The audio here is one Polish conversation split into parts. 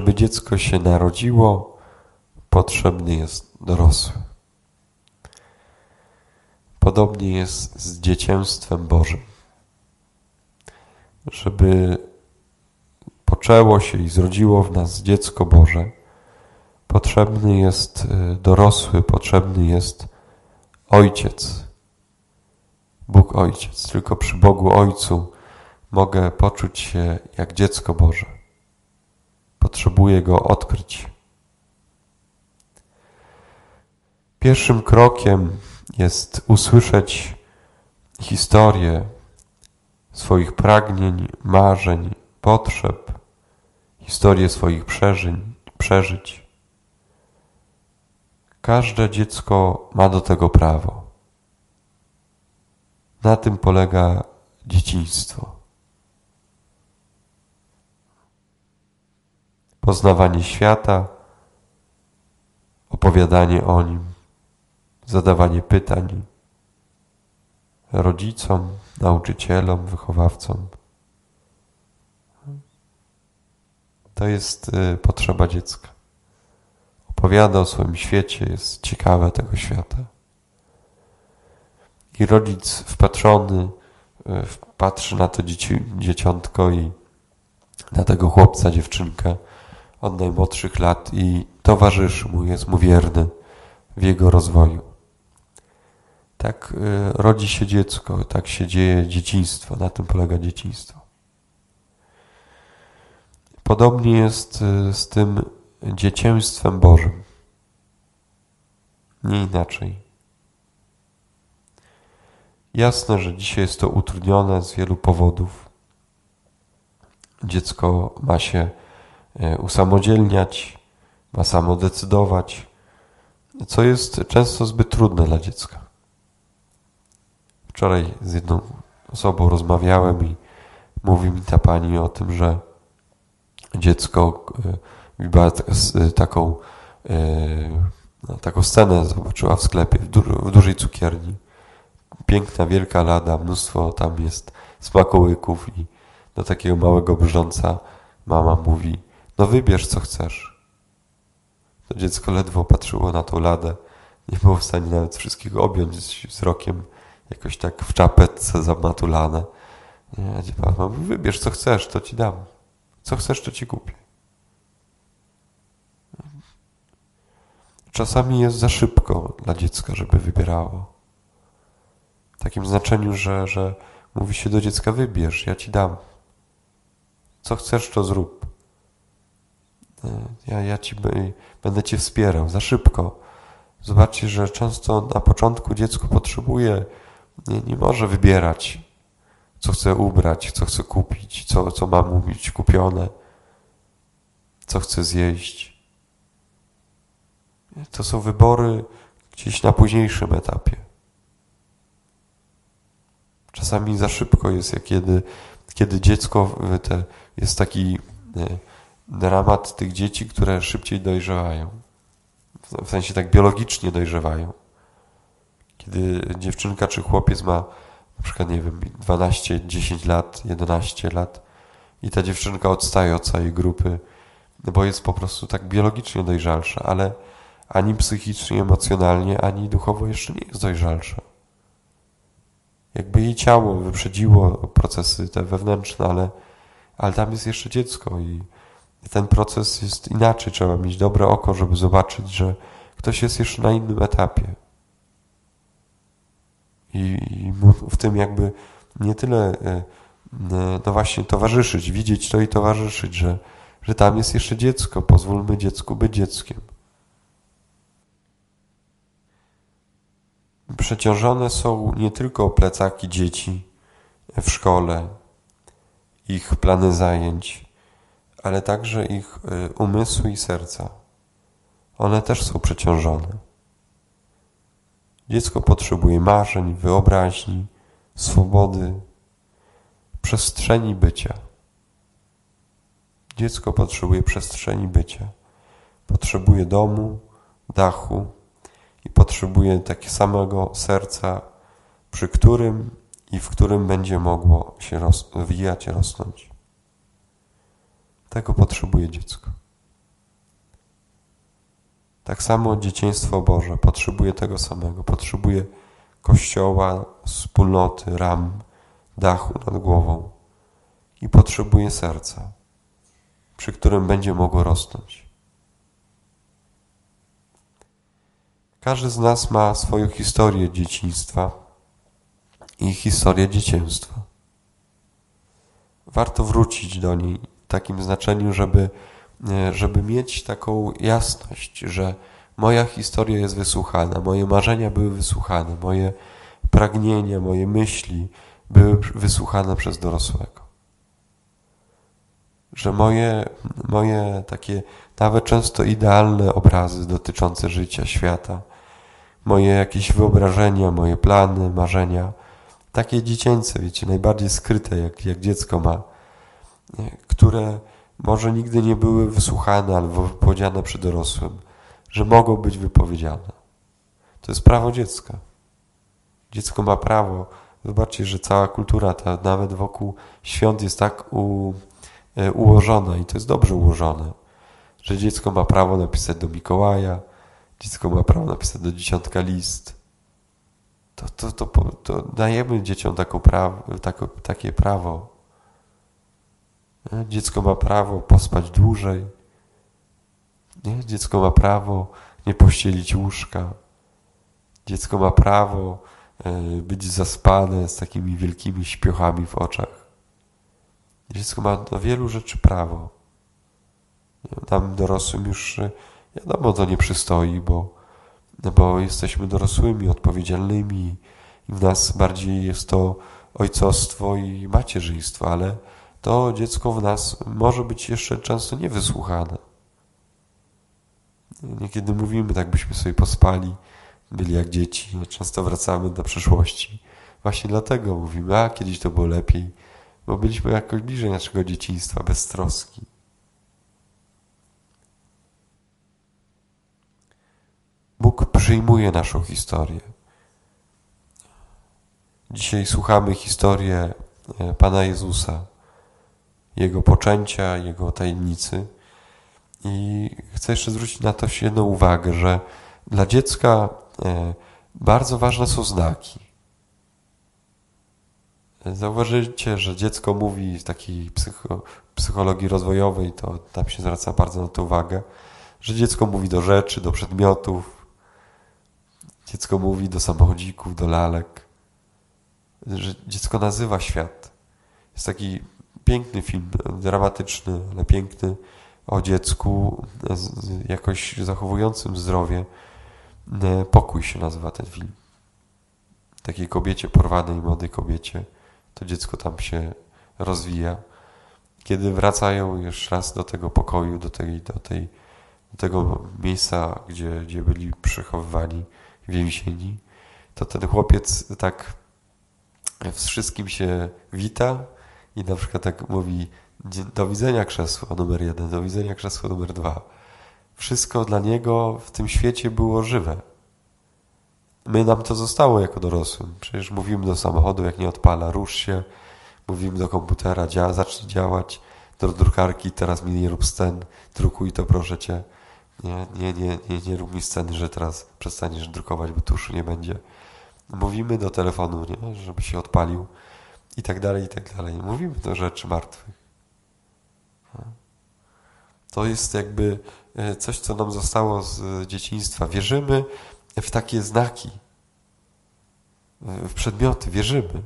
żeby dziecko się narodziło, potrzebny jest dorosły. Podobnie jest z dzieciństwem Bożym. Żeby poczęło się i zrodziło w nas dziecko Boże, potrzebny jest y, dorosły, potrzebny jest Ojciec. Bóg Ojciec. Tylko przy Bogu Ojcu mogę poczuć się jak dziecko Boże. Potrzebuję Go odkryć. Pierwszym krokiem jest usłyszeć historię swoich pragnień, marzeń, potrzeb, historię swoich przeżyń, przeżyć. Każde dziecko ma do tego prawo. Na tym polega dzieciństwo. Poznawanie świata, opowiadanie o nim, zadawanie pytań rodzicom, nauczycielom, wychowawcom. To jest y, potrzeba dziecka. Opowiada o swoim świecie, jest ciekawe tego świata. I rodzic wpatrzony y, patrzy na to dzieci, dzieciątko i na tego chłopca, dziewczynkę od najmłodszych lat i towarzyszy mu, jest mu wierny w jego rozwoju. Tak y, rodzi się dziecko, tak się dzieje dzieciństwo, na tym polega dzieciństwo. Podobnie jest y, z tym dzieciństwem Bożym. Nie inaczej. Jasne, że dzisiaj jest to utrudnione z wielu powodów. Dziecko ma się usamodzielniać, ma samo decydować, co jest często zbyt trudne dla dziecka. Wczoraj z jedną osobą rozmawiałem i mówi mi ta pani o tym, że dziecko e, taką, e, no, taką scenę zobaczyła w sklepie, w, w dużej cukierni. Piękna, wielka lada, mnóstwo tam jest smakołyków i do takiego małego brząca mama mówi, no wybierz co chcesz. To dziecko ledwo patrzyło na tą ladę, nie było w stanie nawet wszystkiego objąć wzrokiem jakoś tak w czapetce zamatulane. Nie, mama mówi, wybierz co chcesz, to ci dam. Co chcesz, to ci kupię. Czasami jest za szybko dla dziecka, żeby wybierało. W takim znaczeniu, że, że mówi się do dziecka, wybierz, ja ci dam. Co chcesz, to zrób. Ja, ja ci będę cię wspierał. Za szybko. Zobaczcie, że często na początku dziecko potrzebuje nie, nie może wybierać, co chce ubrać, co chce kupić, co, co ma mu być kupione, co chce zjeść. To są wybory gdzieś na późniejszym etapie. Czasami za szybko jest, jak kiedy, kiedy dziecko, te, jest taki e, dramat tych dzieci, które szybciej dojrzewają. W sensie tak biologicznie dojrzewają. Kiedy dziewczynka czy chłopiec ma na przykład, nie wiem, 12, 10 lat, 11 lat i ta dziewczynka odstaje od całej grupy, bo jest po prostu tak biologicznie dojrzalsza, ale ani psychicznie, emocjonalnie, ani duchowo jeszcze nie jest dojrzalsza. Jakby jej ciało wyprzedziło procesy te wewnętrzne, ale, ale tam jest jeszcze dziecko i ten proces jest inaczej. Trzeba mieć dobre oko, żeby zobaczyć, że ktoś jest jeszcze na innym etapie i, w tym jakby nie tyle e, no właśnie towarzyszyć, widzieć to i towarzyszyć, że, że tam jest jeszcze dziecko, pozwólmy dziecku być dzieckiem. Przeciążone są nie tylko plecaki dzieci w szkole, ich plany zajęć, ale także ich e, umysły i serca. One też są przeciążone. Dziecko potrzebuje marzeń, wyobraźni, swobody, przestrzeni bycia. Dziecko potrzebuje przestrzeni bycia. Potrzebuje domu, dachu i potrzebuje takiego samego serca, przy którym i w którym będzie mogło się rozwijać, rosnąć. Tego potrzebuje dziecko. Tak samo dzieciństwo Boże potrzebuje tego samego. Potrzebuje kościoła, wspólnoty, ram, dachu nad głową i potrzebuje serca, przy którym będzie mogło rosnąć. Każdy z nas ma swoją historię dzieciństwa i historię dzieciństwa. Warto wrócić do niej takim znaczeniu, żeby, e, żeby mieć taką jasność, że moja historia jest wysłuchana, moje marzenia były wysłuchane, moje pragnienia, moje myśli były wysłuchane przez dorosłego. Że moje, moje takie nawet często idealne obrazy dotyczące życia, świata, moje jakieś wyobrażenia, moje plany, marzenia, takie dziecięce, wiecie, najbardziej skryte, jak, jak dziecko ma, które może nigdy nie były wysłuchane albo wypowiedziane przy dorosłym, że mogą być wypowiedziane. To jest prawo dziecka. Dziecko ma prawo. Zobaczcie, że cała kultura, ta nawet wokół świąt jest tak u, e, ułożona i to jest dobrze ułożone, że dziecko ma prawo napisać do Mikołaja, dziecko ma prawo napisać do dziesiątka list. To, to, to, to dajemy dzieciom taką prawo, takie prawo. E, dziecko ma prawo pospać dłużej. Nie? Dziecko ma prawo nie pościelić łóżka. Dziecko ma prawo e, być zaspane z takimi wielkimi śpiochami w oczach. Dziecko ma do wielu rzeczy prawo. Nam dorosłym już e, wiadomo, to nie przystoi, bo, bo jesteśmy dorosłymi, odpowiedzialnymi i w nas bardziej jest to ojcostwo i macierzyństwo, ale to dziecko w nas może być jeszcze często niewysłuchane. Niekiedy mówimy, tak byśmy sobie pospali, byli jak dzieci, często wracamy do przeszłości. Właśnie dlatego mówimy, a kiedyś to było lepiej, bo byliśmy jakoś bliżej naszego dzieciństwa, bez troski. Bóg przyjmuje naszą historię. Dzisiaj słuchamy historię e, Pana Jezusa, Jego poczęcia, Jego tajemnicy. I chcę jeszcze zwrócić na to jedną uwagę, że dla dziecka e, bardzo ważne są znaki. Zauważycie, że dziecko mówi w takiej psycho, psychologii rozwojowej, to tam się zwraca bardzo na to uwagę, że dziecko mówi do rzeczy, do przedmiotów, dziecko mówi do samochodzików, do lalek, że dziecko nazywa świat. Jest taki piękny film, dramatyczny, ale piękny, o dziecku jakoś zachowującym zdrowie. E, Pokój się nazywa ten film. Takiej kobiecie, porwanej młodej kobiecie. To dziecko tam się rozwija. Kiedy wracają jeszcze raz do tego pokoju, do, tej, do, tej, do tego miejsca, gdzie, gdzie byli przechowywani, więzieni, to ten chłopiec tak z wszystkim się wita i na przykład tak mówi do widzenia krzesło numer jeden, do widzenia krzesło numer dwa. Wszystko dla niego w tym świecie było żywe. My nam to zostało jako dorosłym. Przecież mówimy do samochodu, jak nie odpala, rusz się. Mówimy do komputera, dzia zacznij działać. Do drukarki, teraz mi nie rób scen, drukuj to proszę cię. Nie, nie, nie, nie, nie rób mi sceny, że teraz przestaniesz drukować, bo tuszu nie będzie. Mówimy do telefonu, nie? żeby się odpalił i tak dalej, i tak dalej. Mówimy do rzeczy martwych. To jest jakby e, coś, co nam zostało z dzieciństwa. Wierzymy w takie znaki, w przedmioty, wierzymy.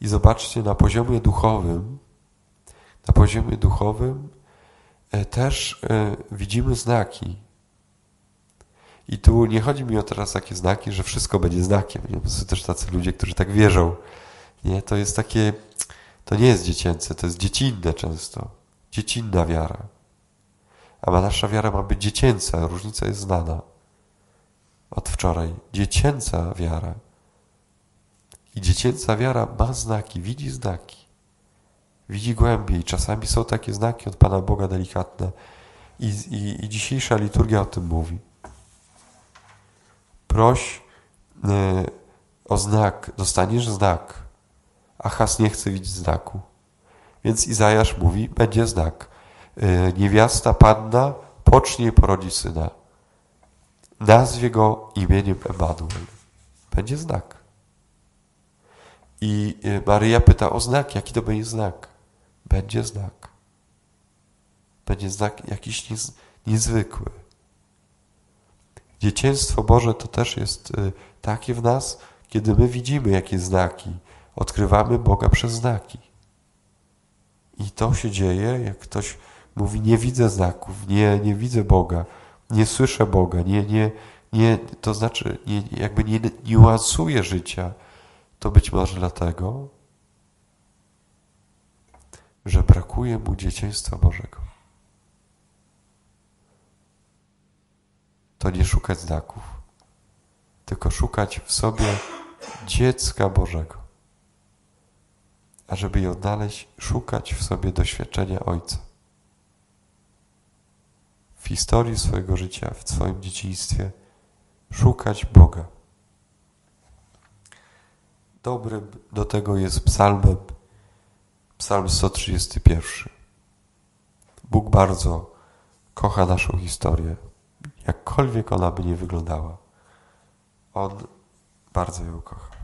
I zobaczcie, na poziomie duchowym, na poziomie duchowym e, też e, widzimy znaki. I tu nie chodzi mi o teraz takie znaki, że wszystko będzie znakiem. Nie? Są też tacy ludzie, którzy tak wierzą. Nie, to jest takie, to nie jest dziecięce, to jest dziecinne często. Dziecinna wiara. A nasza wiara ma być dziecięca, różnica jest znana od wczoraj. Dziecięca wiara. I dziecięca wiara ma znaki, widzi znaki. Widzi głębiej. Czasami są takie znaki od Pana Boga delikatne. I, i, i dzisiejsza liturgia o tym mówi. Proś y, o znak, dostaniesz znak. Achas nie chce widzieć znaku. Więc Izajasz mówi, będzie znak. Y, niewiasta panna pocznie i porodzi syna. nazwie go imieniem Emanuel. Będzie znak. I y, Maryja pyta o znak. Jaki to będzie znak? Będzie znak. Będzie znak jakiś niez, niezwykły. Dzieciństwo Boże to też jest y, takie w nas, kiedy my widzimy jakie znaki, odkrywamy Boga przez znaki. I to się dzieje, jak ktoś mówi, nie widzę znaków, nie, nie widzę Boga, nie słyszę Boga, nie, nie, nie, to znaczy nie, jakby nie niuansuje życia, to być może dlatego, że brakuje mu dzieciństwa Bożego. To nie szukać znaków, tylko szukać w sobie dziecka Bożego. A żeby je odnaleźć, szukać w sobie doświadczenia Ojca. W historii swojego życia, w swoim dzieciństwie, szukać Boga. Dobrym do tego jest psalmem, psalm 131. Bóg bardzo kocha naszą historię, jakkolwiek ona by nie wyglądała. On bardzo ją kocha.